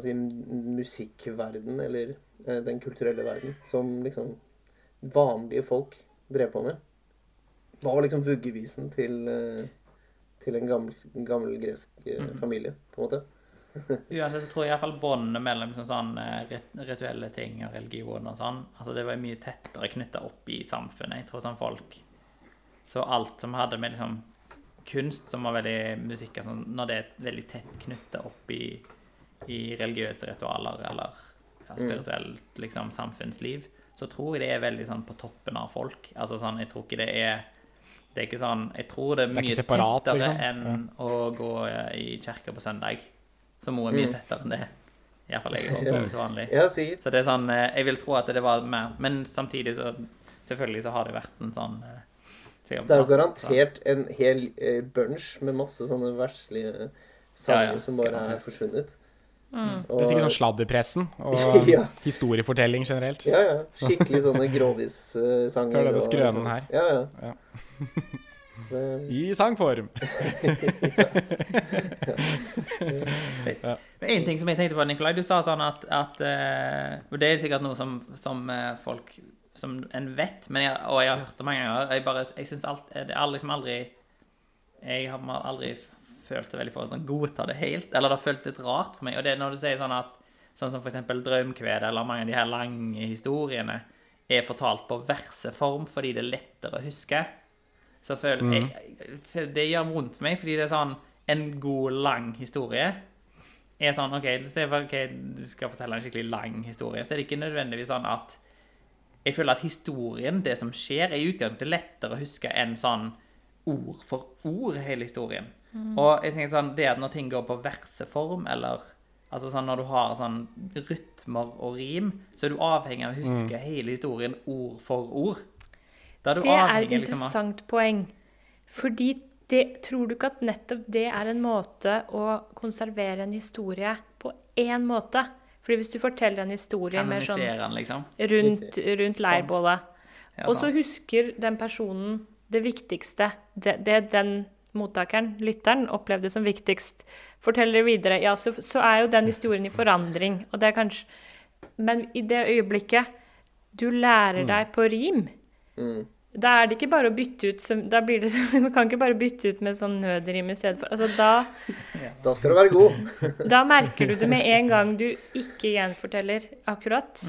si, musikkverden, eller eh, den kulturelle verden, som liksom vanlige folk drev på med? Hva var liksom vuggevisen til, eh, til en gammel, gammel gresk eh, familie, på en måte? Uansett så tror jeg iallfall båndene mellom liksom sånn eh, rituelle ting og religion og sånn Altså det var mye tettere knytta opp i samfunnet. Jeg tror sånn folk Så alt som hadde med liksom kunst, som var veldig musikk altså Når det er veldig tett knytta opp i, i religiøse ritualer eller ja, spirituelt liksom samfunnsliv, så tror jeg det er veldig sånn på toppen av folk. Altså sånn, jeg tror ikke det er det er ikke sånn, Jeg tror det er Det er mye separat, tettere liksom? enn å gå eh, i kirka på søndag. Som er mye Mm. tettere enn det. Iallfall jeg opplever til vanlig. Ja. Så det er sånn eh, Jeg vil tro at det var mer Men samtidig så Selvfølgelig så har det vært en sånn eh, Det er jo garantert en hel bunch med masse sånne verslige sanger Ja, ja, som bare garantert. er forsvunnet. Mm. Det er sikkert sånn sladderpressen og Ja. historiefortelling generelt. Ja, ja. Skikkelig sånne grovis-sanger. Det er skrønen sånn. her. Ja, ja. Ja. Det, I sangform. ja. En ting som jeg tenkte på, Nikolai, du sa sånn at, at eh, Og det er sikkert noe som, som eh, folk Som en vet, men jeg, og jeg har hørt det mange ganger. Jeg bare, jeg synes alt Det er liksom aldri Jeg har aldri f- følt så veldig for å sånn, godta det helt. Eller det har føltes litt rart for meg. Og det er når du sier sånn at sånn som eksempel Drømkvedet eller mange av de her lange historiene er fortalt på verseform fordi det er lettere å huske, så føler Mm. jeg Det gjør vondt for meg, fordi det er sånn En god, lang historie er sånn OK, okay du skal fortelle en skikkelig lang historie, så er det ikke nødvendigvis sånn at jeg føler at historien, det som skjer, er i utgangspunktet lettere å huske enn sånn ord for ord, hele historien. Og jeg tenker sånn, det at når ting går på verseform, eller altså sånn når du har sånn rytmer og rim, så er du avhengig av å huske hele historien ord for ord. Da er du Det er et interessant liksom av interessant poeng. Fordi det, tror du ikke at nettopp det er en måte å konservere en historie på én måte? Fordi hvis du forteller en historie mer sånn den, liksom. rundt, rundt leirbålet, Ja, og så husker den personen det viktigste, det, det den mottakeren, lytteren, opplevde som viktigst, forteller videre, ja, så, så er jo den historien i forandring. Og det er kanskje Men i det øyeblikket du lærer deg på rim, Mm. da er det ikke bare å bytte ut som, Da blir det som Man kan ikke bare bytte ut med sånn nødrim i stedet for Altså da Da skal du være god. Da merker du det med en gang du ikke gjenforteller akkurat.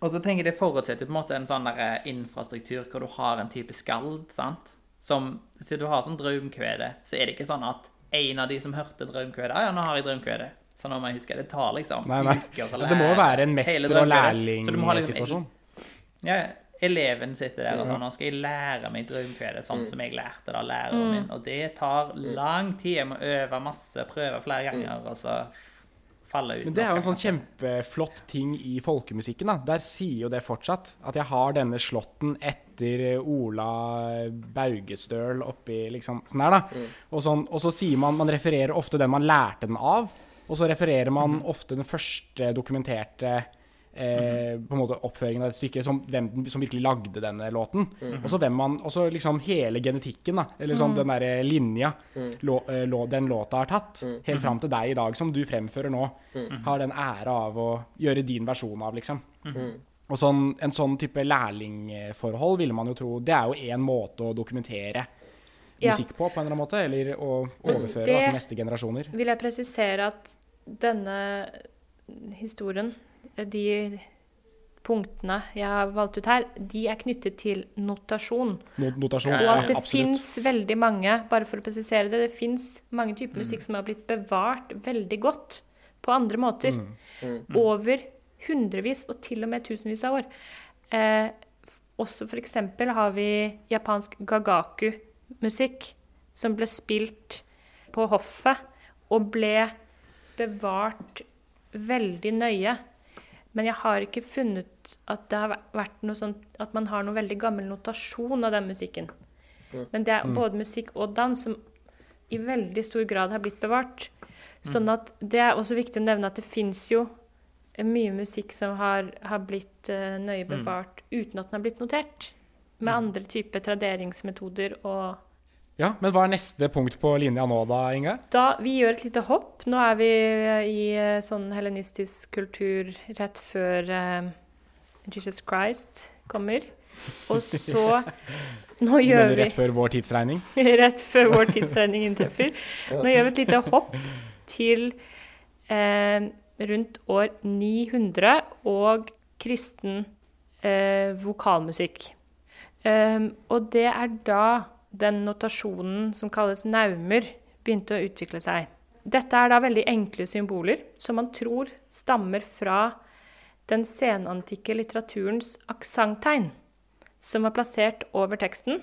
Og så tenker jeg det forutsetter på en måte en sånn der eh, infrastruktur hvor du har en type skald, sant? Som, så du har sånn drømkvede, så er det ikke sånn at en av de som hørte drømkvede, ah, ja, nå har jeg drømkvede. Så nå må jeg huske, det tar liksom Nei, nei. uker eller Det må jo være en mester- og lærlingsituasjon. Så du må ha liksom- Ja, eleven sitter der og sånn, nå skal jeg lære meg drømkvede Mm. sånn som jeg lærte det av læreren min. Og det tar lang tid. Jeg må øve masse, prøve flere ganger, og så falle ut. Men det er jo en sånn kjempeflott ting i folkemusikken. da. Der sier jo det fortsatt. At jeg har denne slåtten etter Ola Baugestøl oppi liksom sånn der, da. Og, sånn, og så sier man Man refererer ofte den man lærte den av. Og så refererer man ofte den første dokumenterte eh, på en måte oppføringen av dette stykket, som hvem som virkelig lagde denne låten. Og så hvem man Og så liksom hele genetikken, da. Eller sånn den derre linja lå, eh, lå, den låta har tatt. Helt fram til deg i dag, som du fremfører nå. Har den ære av å gjøre din versjon av, liksom. Og sånn, en sånn type lærlingforhold ville man jo tro Det er jo én måte å dokumentere Ja. musikk på, på en eller annen måte. Eller å overføre da, til neste generasjoner. Vil jeg presisere at denne historien, de punktene jeg har valgt ut her, de er knyttet til notasjon. Not notasjon. Og at det ja, fins veldig mange, bare for å presisere det, det fins mange typer musikk som har blitt bevart veldig godt på andre måter. Over hundrevis og til og med tusenvis av år. Eh, også eksempel har vi japansk gagaku-musikk som ble spilt på hoffet og ble bevart veldig nøye. Men jeg har ikke funnet at det har vært noe sånt, at man har noe veldig gammel notasjon av den musikken. Men det er både musikk og dans som i veldig stor grad har blitt bevart. Sånn at det er også viktig å nevne at det fins jo mye musikk som har, har blitt uh, nøye bevart uten at den har blitt notert. Med andre typer traderingsmetoder og Ja, Men hva er neste punkt på linja nå, da, Inge? da, Vi gjør et lite hopp. Nå er vi i eh, sånn helenistisk kultur rett før uh, Jesus Christ kommer. Og så Nå gjør vi... vi rett før vår tidsregning? rett før vår tidsregning inntreffer. Nå gjør vi et lite hopp til uh, rundt år 900 og kristen uh, vokalmusikk. Um, og det er da den notasjonen som kalles naumer, begynte å utvikle seg. Dette er da veldig enkle symboler som man tror stammer fra den senantikke litteraturens aksenttegn, som var plassert over teksten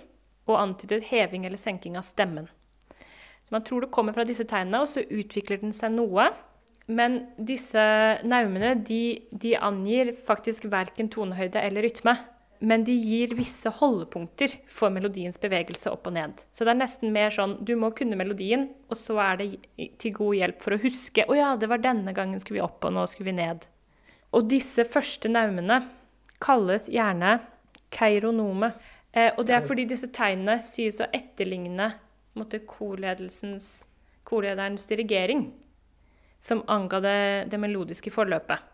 og antydet heving eller senking av stemmen. Man tror det kommer fra disse tegnene, og så utvikler den seg noe. Men disse naumene de, de angir faktisk verken tonehøyde eller rytme. Men de gir visse holdepunkter for melodiens bevegelse opp og ned. Så det er nesten mer sånn du må kunne melodien, og så er det til god hjelp for å huske å ja, det var denne gangen skulle vi opp, og nå skulle vi ned. Og disse første naumene kalles gjerne keironome. Eh, og det er fordi disse tegnene sies å etterligne måtte, korlederens dirigering, som anga det, det melodiske forløpet.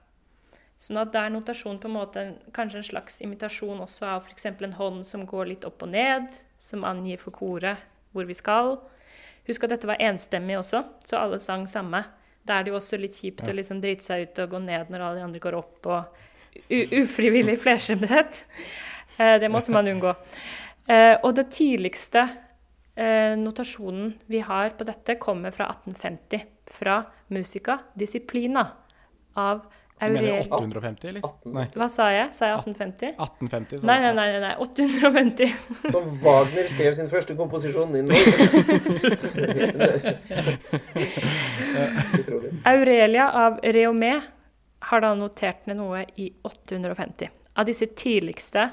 Sånn at det er notasjon på en måte, kanskje en slags imitasjon også av f.eks. en hånd som går litt opp og ned, som angir for koret hvor vi skal. Husk at dette var enstemmig også, så alle sang samme. Da er det jo også litt kjipt å liksom drite seg ut og gå ned når alle de andre går opp, og ufrivillig flerskjemthet. Eh, det måtte man unngå. Eh, og det tidligste eh, notasjonen vi har på dette, kommer fra 1850. Fra Musica Disciplina av Aurel... 850, eller? 18. Nei, Hva sa jeg? Sa jeg 1850? 1850. så- Nei, nei, nei, nei, nei. 850. Som Wagner skrev sin første komposisjon i Norge. Aurelia av Reomé har da notert ned noe i 850. Av disse tidligste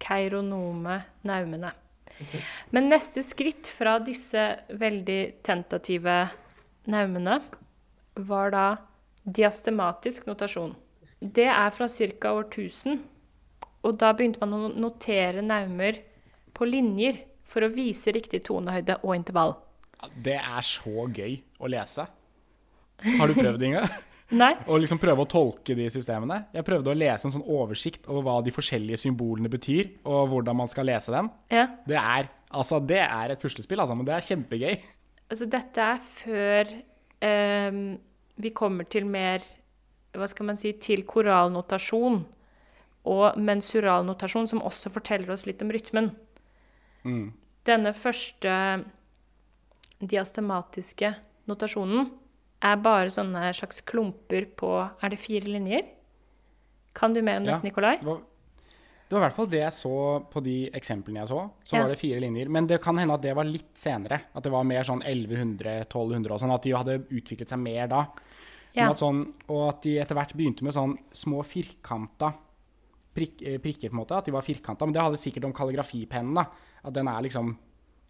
keironome naumene. Men neste skritt fra disse veldig tentative naumene var da diastematisk notasjon. Det er fra ca. år 1000. Og da begynte man å notere naumer på linjer for å vise riktig tonehøyde og intervall. Det er så gøy å lese. Har du prøvd, Inga? Nei? Å liksom prøve å tolke de systemene? Jeg prøvde å lese en sånn oversikt over hva de forskjellige symbolene betyr, og hvordan man skal lese dem. Ja. Det er, altså, det er et puslespill, altså, men det er kjempegøy. Altså, dette er før ehm, vi kommer til mer Hva skal man si Til koralnotasjon og mensuralnotasjon, som også forteller oss litt om rytmen. Denne første diastematiske notasjonen er bare sånne slags klumper på Er det fire linjer? Kan du mer om Ja. dette, Nikolai? Det var, det var i hvert fall det jeg så på de eksemplene jeg så. Så Ja. var det fire linjer. Men det kan hende at det var litt senere. At det var mer sånn 1100-1200 og sånn. At de hadde utviklet seg mer da. Ja. At sånn, og at de etter hvert begynte med sånn små firkanta prikk, eh, prikker, på en måte. At de var firkanta. Men det hadde sikkert om kalligrafipennen, da. At den er liksom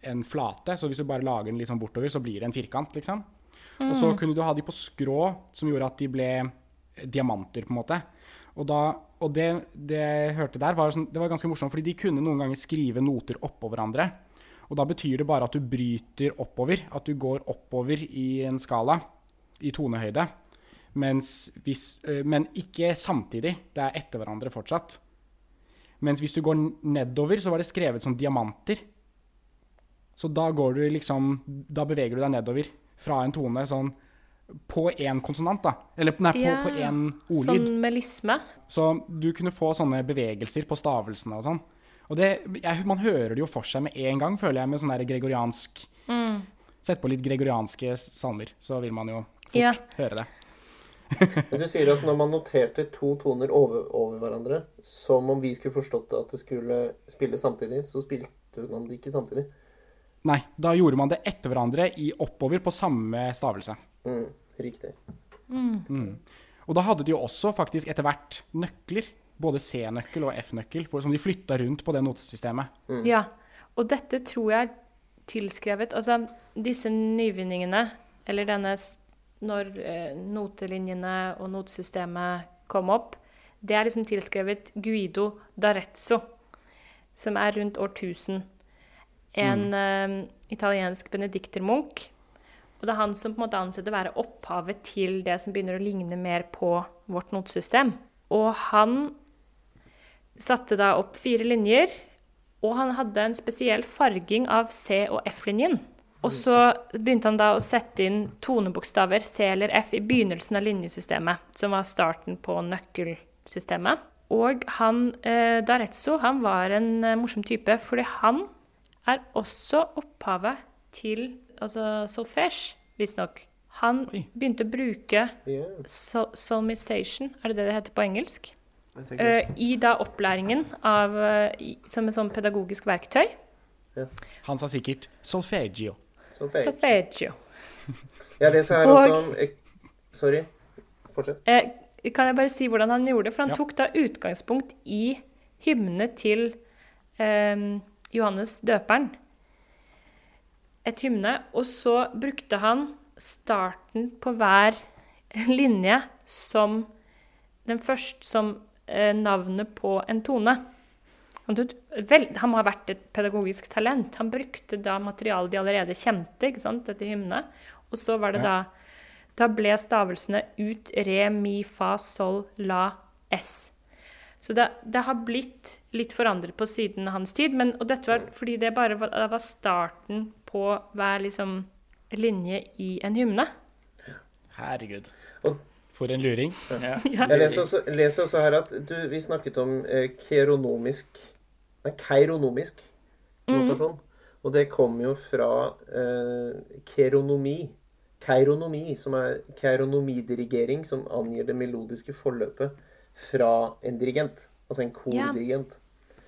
en flate. Så hvis du bare lager den litt sånn bortover, så blir det en firkant, liksom. Og så kunne du ha de på skrå, som gjorde at de ble diamanter, på en måte. Og, da, og det, det jeg hørte der, var, sånn, det var ganske morsomt, fordi de kunne noen ganger skrive noter oppå hverandre. Og da betyr det bare at du bryter oppover, at du går oppover i en skala, i tonehøyde. Hvis, øh, men ikke samtidig. Det er etter hverandre fortsatt. Mens hvis du går nedover, så var det skrevet som diamanter. Så da går du liksom Da beveger du deg nedover fra en tone sånn på én konsonant, da. Eller nei, på, Ja, på én ordlyd. Sånn melisme. Så du kunne få sånne bevegelser på stavelsene og sånn. Og det, jeg, man hører det jo for seg med en gang, føler jeg, med sånn der gregoriansk Mm. Sett på litt gregorianske salmer, så vil man jo fort Ja. høre det. Men du sier at når man noterte to toner over, over hverandre, som om vi skulle forstått at det skulle spille samtidig, så spilte man det ikke samtidig. Nei, da gjorde man det etter hverandre i oppover på samme stavelse. Mm, riktig. Og da hadde de jo også faktisk etter hvert nøkler, både C-nøkkel og F-nøkkel, som de flytta rundt på det notesystemet. Ja, og dette tror jeg er tilskrevet Altså, disse nyvinningene, eller denne Når eh, notelinjene og notesystemet kom opp, det er liksom tilskrevet Guido d'Arezzo, som er rundt år 1000. En eh, italiensk benediktermunk. Og det er han som på en måte anses å være opphavet til det som begynner å ligne mer på vårt notesystem. Og han satte da opp fire linjer, og han hadde en spesiell farging av C- og F-linjen. Og så begynte han da å sette inn tonebokstaver C eller F i begynnelsen av linjesystemet, som var starten på nøkkelsystemet. Og han, eh, D'Arezzo han var en eh, morsom type, fordi han er også opphavet til altså solfège, visstnok. Han Oi. begynte å bruke yeah. sol solmization, er det det det heter på engelsk? Uh. Eh, I da opplæringen av, uh, i, som et sånn pedagogisk verktøy. Han sa sikkert solfeggio. Solfeggio. ja, det sa jeg også om Sorry. Fortsett. Eh, kan jeg bare si hvordan han gjorde det? For han Ja. tok da utgangspunkt i hymne til eh, Johannes døperen. Et hymne. Og så brukte han starten på hver linje som den første som eh, navnet på en tone. Han, må ha vært et pedagogisk talent. Han brukte da materialet de allerede kjente, ikke sant, dette hymnet. Og så var det da Da ble stavelsene ut, re, mi, fa, sol, la, s. Så det, det har blitt litt forandret på siden hans tid, men, og dette var fordi det bare var, det var starten på hver liksom linje i en hymne. Herregud. Og- For en luring. Ja. Ja. Jeg leser også, leser også her at du, vi snakket om eh, keronomisk Nei, keironomisk notasjon. Og det kommer jo fra eh, keronomi. Keironomi, som er keironomidirigering, som angir det melodiske forløpet fra en dirigent. Altså en kordirigent.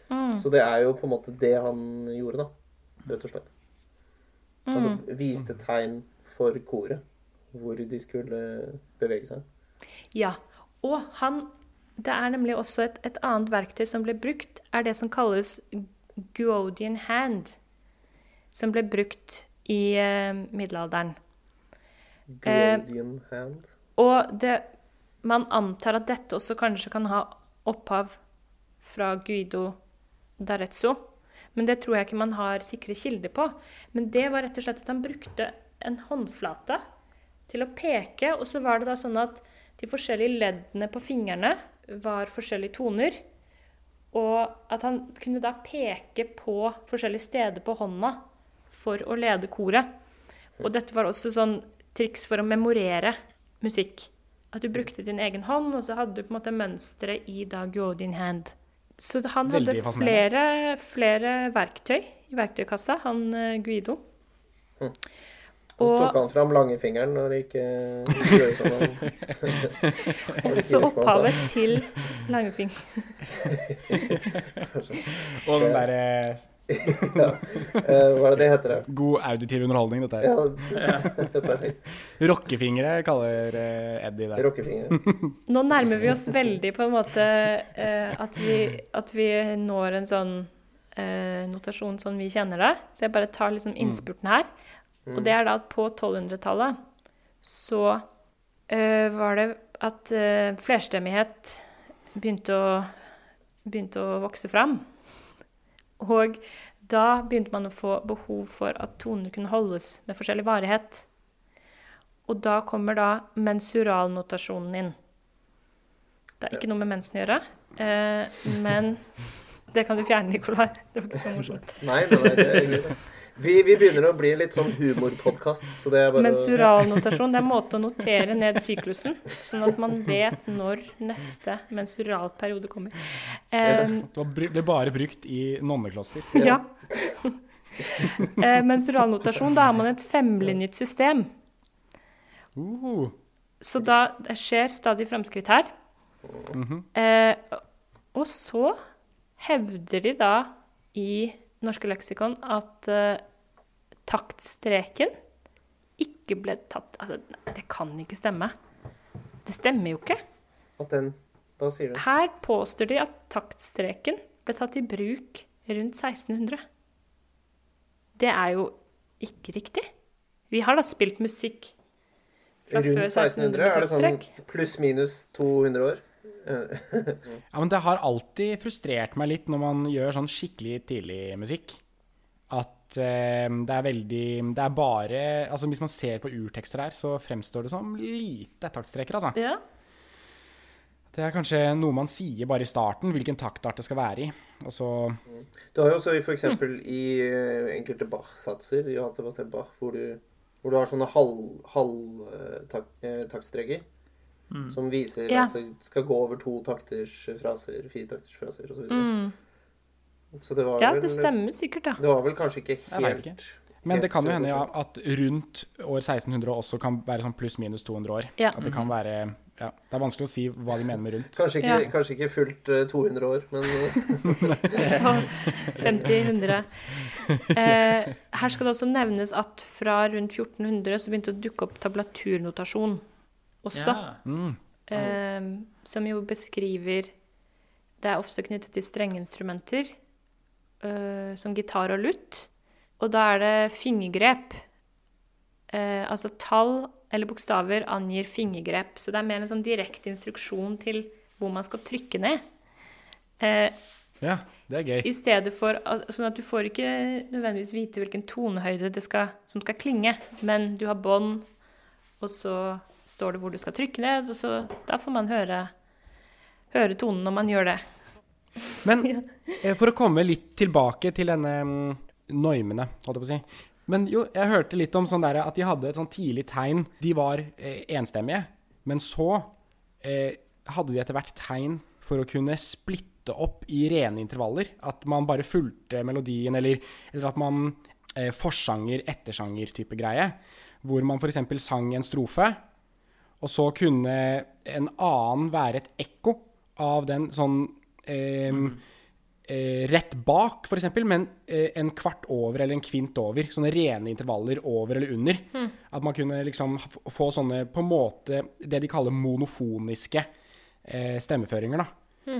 Mm. Så det er jo på en måte det han gjorde, da. Rett og slett. Altså Mm. viste tegn for koret. Hvor de skulle bevege seg. Ja. Og han Det er nemlig også et, et annet verktøy som ble brukt, er det som kalles Guodian hand. Som ble brukt i eh, middelalderen. Eh, Guardian hand. Og det, man antar at dette også kanskje kan ha opphav fra Guido d'Arezzo. Men det tror jeg ikke man har sikre kilder på. Men det var rett og slett at han brukte en håndflate til å peke, og så var det da sånn at de forskjellige leddene på fingrene var forskjellige toner. Og at han kunne da peke på forskjellige steder på hånda for å lede koret. Og dette var også sånn triks for å memorere musikk. At du brukte din egen hånd, og så hadde du på en måte mønsteret i da Godin hand. Så han hadde flere, flere verktøy i verktøykassa, han eh, Guido. Så tok han fram langfingeren når det ikke gjør sånn. også opphavet til langfingeren. Og den derre ja. Eh, Hva er det det heter? Det? god auditiv underholdning, dette her. Ja. Rockefingre kaller eh, Eddie det. Nå nærmer vi oss veldig på en måte eh, at, vi, at vi når en sånn eh, notasjon sånn vi kjenner det. Så jeg bare tar liksom innspurten her. Og det er da at på 1200-tallet så eh, var det at flerstemmighet begynte å, begynte å vokse fram. Og da begynte man å få behov for at toner kunne holdes med forskjellig varighet. Og da kommer da mensuralnotasjonen inn. Det har ikke noe med mensen å gjøre, eh, men det kan du fjerne, Nicolai. Det var ikke så morsomt. Nei, nei, det er. Vi, vi begynner å bli litt sånn humorpodkast, så er bare Mensuralnotasjon det er en måte å notere ned syklusen, sånn at man vet når neste mensuralperiode kommer. Eh, Det var ble bare brukt i nonneklosser. ja. eh, mensuralnotasjon, da har man et femlinjet system. Uh, Så da det skjer stadig fremskritt her. mhm. Eh, og så hevder de da i norske leksikon at uh, taktstreken ikke ble tatt Altså, det kan ikke stemme. Det stemmer jo ikke. At den Hva sier du? Her påstår de at taktstreken ble tatt i bruk rundt 1600. Det er jo ikke riktig. Vi har da spilt musikk fra Rundt før 1600? 1600 Er det sånn pluss-minus 200 år? Eh, Ja, men det har alltid frustrert meg litt når man gjør sånn skikkelig tidlig musikk. At eh, det er veldig Det er bare Altså Hvis man ser på urtekster her, så fremstår det som lite taktstreker, altså. Ja. Det er kanskje noe man sier bare i starten, hvilken taktart det skal være i. Og så Du har jo også f.eks. i eh, enkelte Bach-satser, Johan Sebastian Bach, hvor du, hvor du har sånne halvtaktstreker. Som viser Ja. at det skal gå over to takters fraser, fire takters fraser osv. Så, videre. Mm. så det var ja, vel det stemmer sikkert, da. Det var vel kanskje ikke helt ikke. Men det kan jo hende ja, at rundt år 1600 også kan være sånn pluss-minus 200 år. Ja. At det kan være Ja, det er vanskelig å si hva de mener med rundt. Kanskje ikke, Ja. kanskje ikke fullt eh, 200 år, men eh, 50-100. Eh, her skal det også nevnes at fra rundt 1400 så begynte det å dukke opp tablaturnotasjon også. Ja. Mm. eh, som jo beskriver Det er ofte knyttet til strengeinstrumenter, eh, som gitar og lutt. Og da er det fingergrep. Eh, altså tall eller bokstaver angir fingergrep. Så det er mer en sånn direkte instruksjon til hvor man skal trykke ned. Eh, Ja, det er gøy. I stedet for Sånn at du får ikke nødvendigvis vite hvilken tonehøyde det skal, som skal klinge, men du har bånd, og så står det hvor du skal trykke ned, og så da får man høre, høre tonen når man gjør det. Men eh, for å komme litt tilbake til denne mm, normene, holdt jeg på å si. Men jo, jeg hørte litt om sånn der at de hadde et sånn tidlig tegn. De var eh, enstemmige, men så eh, hadde de etter hvert tegn for å kunne splitte opp i rene intervaller. At man bare fulgte melodien, eller, eller at man eh, forsanger, ettersanger-type greie. Hvor man f.eks. sang en strofe, og så kunne en annen være et ekko av den sånn eh, eh, rett bak, f.eks., men eh, en kvart over eller en kvint over. Sånne rene intervaller over eller under. At man kunne liksom få sånne på en måte det de kaller monofoniske eh, stemmeføringer, da.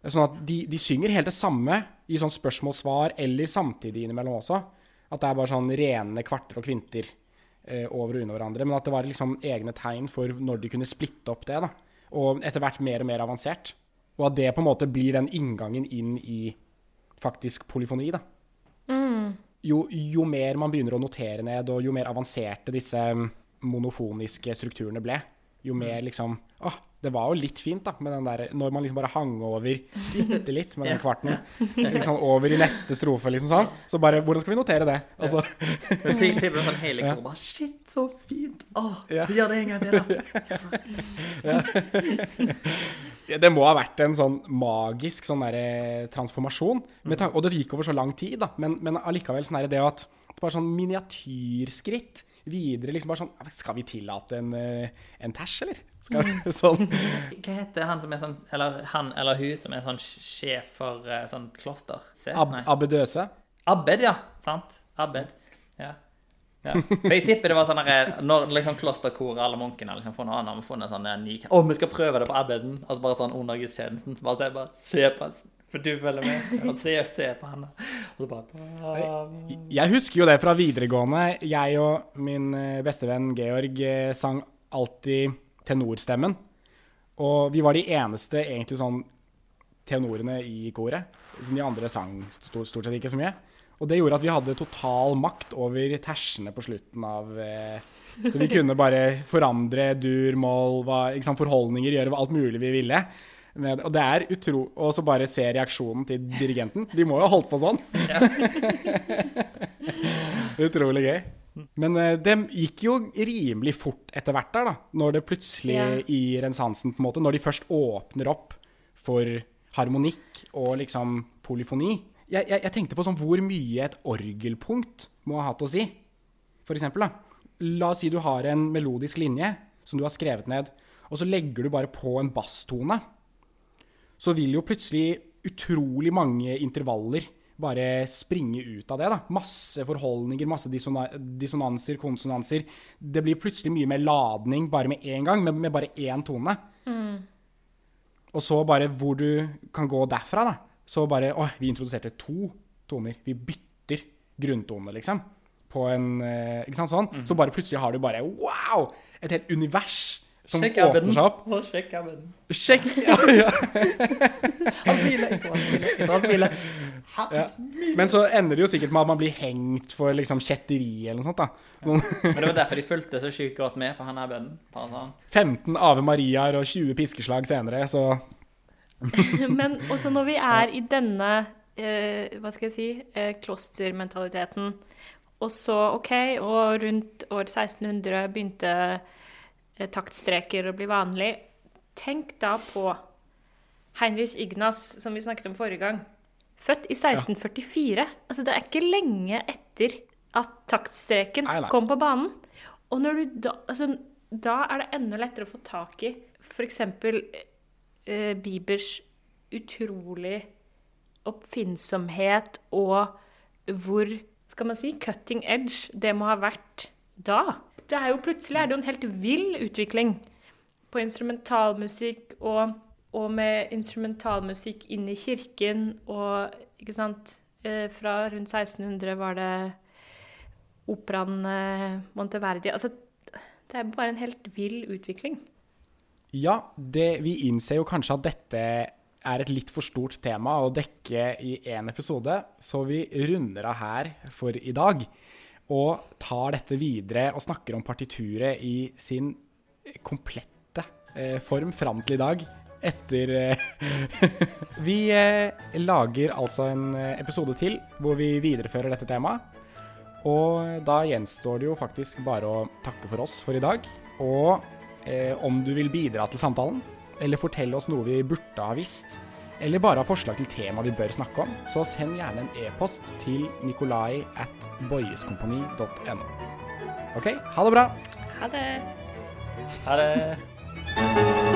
Sånn at de, de synger helt det samme i sånn spørsmål-svar eller samtidig innimellom også. At det er bare sånn rene kvarter og kvinter over og under hverandre. Men at det var liksom egne tegn for når de kunne splitte opp det. da. Og etter hvert mer og mer avansert. Og at det på en måte blir den inngangen inn i faktisk polyfoni. da. Jo, jo mer man begynner å notere ned, og jo mer avanserte disse mm, monofoniske strukturene ble, jo mer liksom Åh, det var jo litt fint, da, med den der Når man liksom bare hang over bitte litt med den kvarten. Liksom over i neste strofe, liksom sånn. Så bare Hvordan skal vi notere det? Og så tenk sånn hele koret bare Shit, så fint! Åh, vi gjør det en gang til, da. det må ha vært en sånn magisk sånn derre transformasjon. Med tan- og det gikk over så lang tid, da. Men, men allikevel sånn er det at Bare sånn miniatyrskritt videre. liksom bare sånn Skal vi tillate en, eh, en tæsj, eller? Skal vi, sånn Hva heter han som er sånn Eller han eller hun som er sånn sjef for eh, sånn kloster? Se? ab Nei. abbedøse? Abbed, ja. Sant? Abed. Ja. ja. For jeg tipper det var sånn der, Når liksom klosterkoret, alle munkene liksom får noe annet, har funnet sånn ny Å, vi skal prøve det på Abbeden. Altså bare sånn under gudstjenesten. Så bare se, bare se på For du følger med. Og se, ser på han. Og så bare Jeg husker jo det fra videregående. Jeg og min eh, bestevenn Georg eh, sang alltid tenorstemmen. Og vi var de eneste egentlig sånn tenorene i koret. Som de andre sang stort, sett ikke så mye. Og det gjorde at vi hadde total makt over tersene på slutten av eh, Så vi kunne bare forandre dur, mål, forholdninger, gjøre alt mulig vi ville. Med, og det er utro... Og så bare se reaksjonen til dirigenten. De må jo ha holdt på sånn. Utrolig gøy. Men eh, det gikk jo rimelig fort etter hvert der, da. Når det plutselig Ja. i renessansen, på en måte, når de først åpner opp for harmonikk og liksom polyfoni. Jeg, jeg, jeg tenkte på sånn hvor mye et orgelpunkt må ha hatt å si. For eksempel, da. La oss si du har en melodisk linje som du har skrevet ned, og så legger du bare på en basstone. Så vil jo plutselig utrolig mange intervaller bare springe ut av det. da. Masse forholdninger, masse dissonanser, konsonanser. Det blir plutselig mye mer ladning bare med én gang, med, med bare én tone. Og så bare hvor du kan gå derfra, da. Så bare Å, vi introduserte to toner. Vi bytter grunntone, liksom. På en eh, Ikke sant sånn? Så bare plutselig har du bare wow! Et helt univers som Sjekk åpner seg opp. Og Sjekk abben. Sjekk! Ja, ja. Han smiler. Han smiler. Han smiler. Han Ja. smiler. Men så ender det jo sikkert med at man blir hengt for liksom kjetteri eller noe sånt. da. Men det var derfor de fulgte så sjukt godt med på han abben. Bare sånn. 15 Ave Mariaer og 20 piskeslag senere, så Men også når vi er i denne eh, hva skal jeg si eh, klostermentaliteten, og så OK, og rundt år 1600 begynte taktstreker å bli vanlig. Tenk da på Heinrich Ignas, som vi snakket om forrige gang. Født i 1644. Altså, det er ikke lenge etter at taktstreken Nei, nei. kom på banen. Og når du da, altså, da er det enda lettere å få tak i f.eks. Eh, Bibers utrolig oppfinnsomhet og hvor skal man si, cutting edge det må ha vært da. Det er jo plutselig er det jo en helt vill utvikling på instrumentalmusikk og, og med instrumentalmusikk inn i kirken og ikke sant eh, Fra rundt 1600 var det operaen eh, Monteverdi Altså, det er bare en helt vill utvikling. Ja, det, vi innser jo kanskje at dette er et litt for stort tema å dekke i én episode, så vi runder av her for i dag. Og tar dette videre og snakker om partituret i sin komplette eh, form fram til i dag. Etter eh, Vi eh, lager altså en eh, episode til hvor vi viderefører dette temaet. Og da gjenstår det jo faktisk bare å takke for oss for i dag. Og eh, om du vil bidra til samtalen, eller fortelle oss noe vi burde ha visst, eller bare ha forslag til tema vi bør snakke om, så send gjerne en e-post til nikolai at boyeskompani.no. OK, ha det bra. Ha det. Ha det.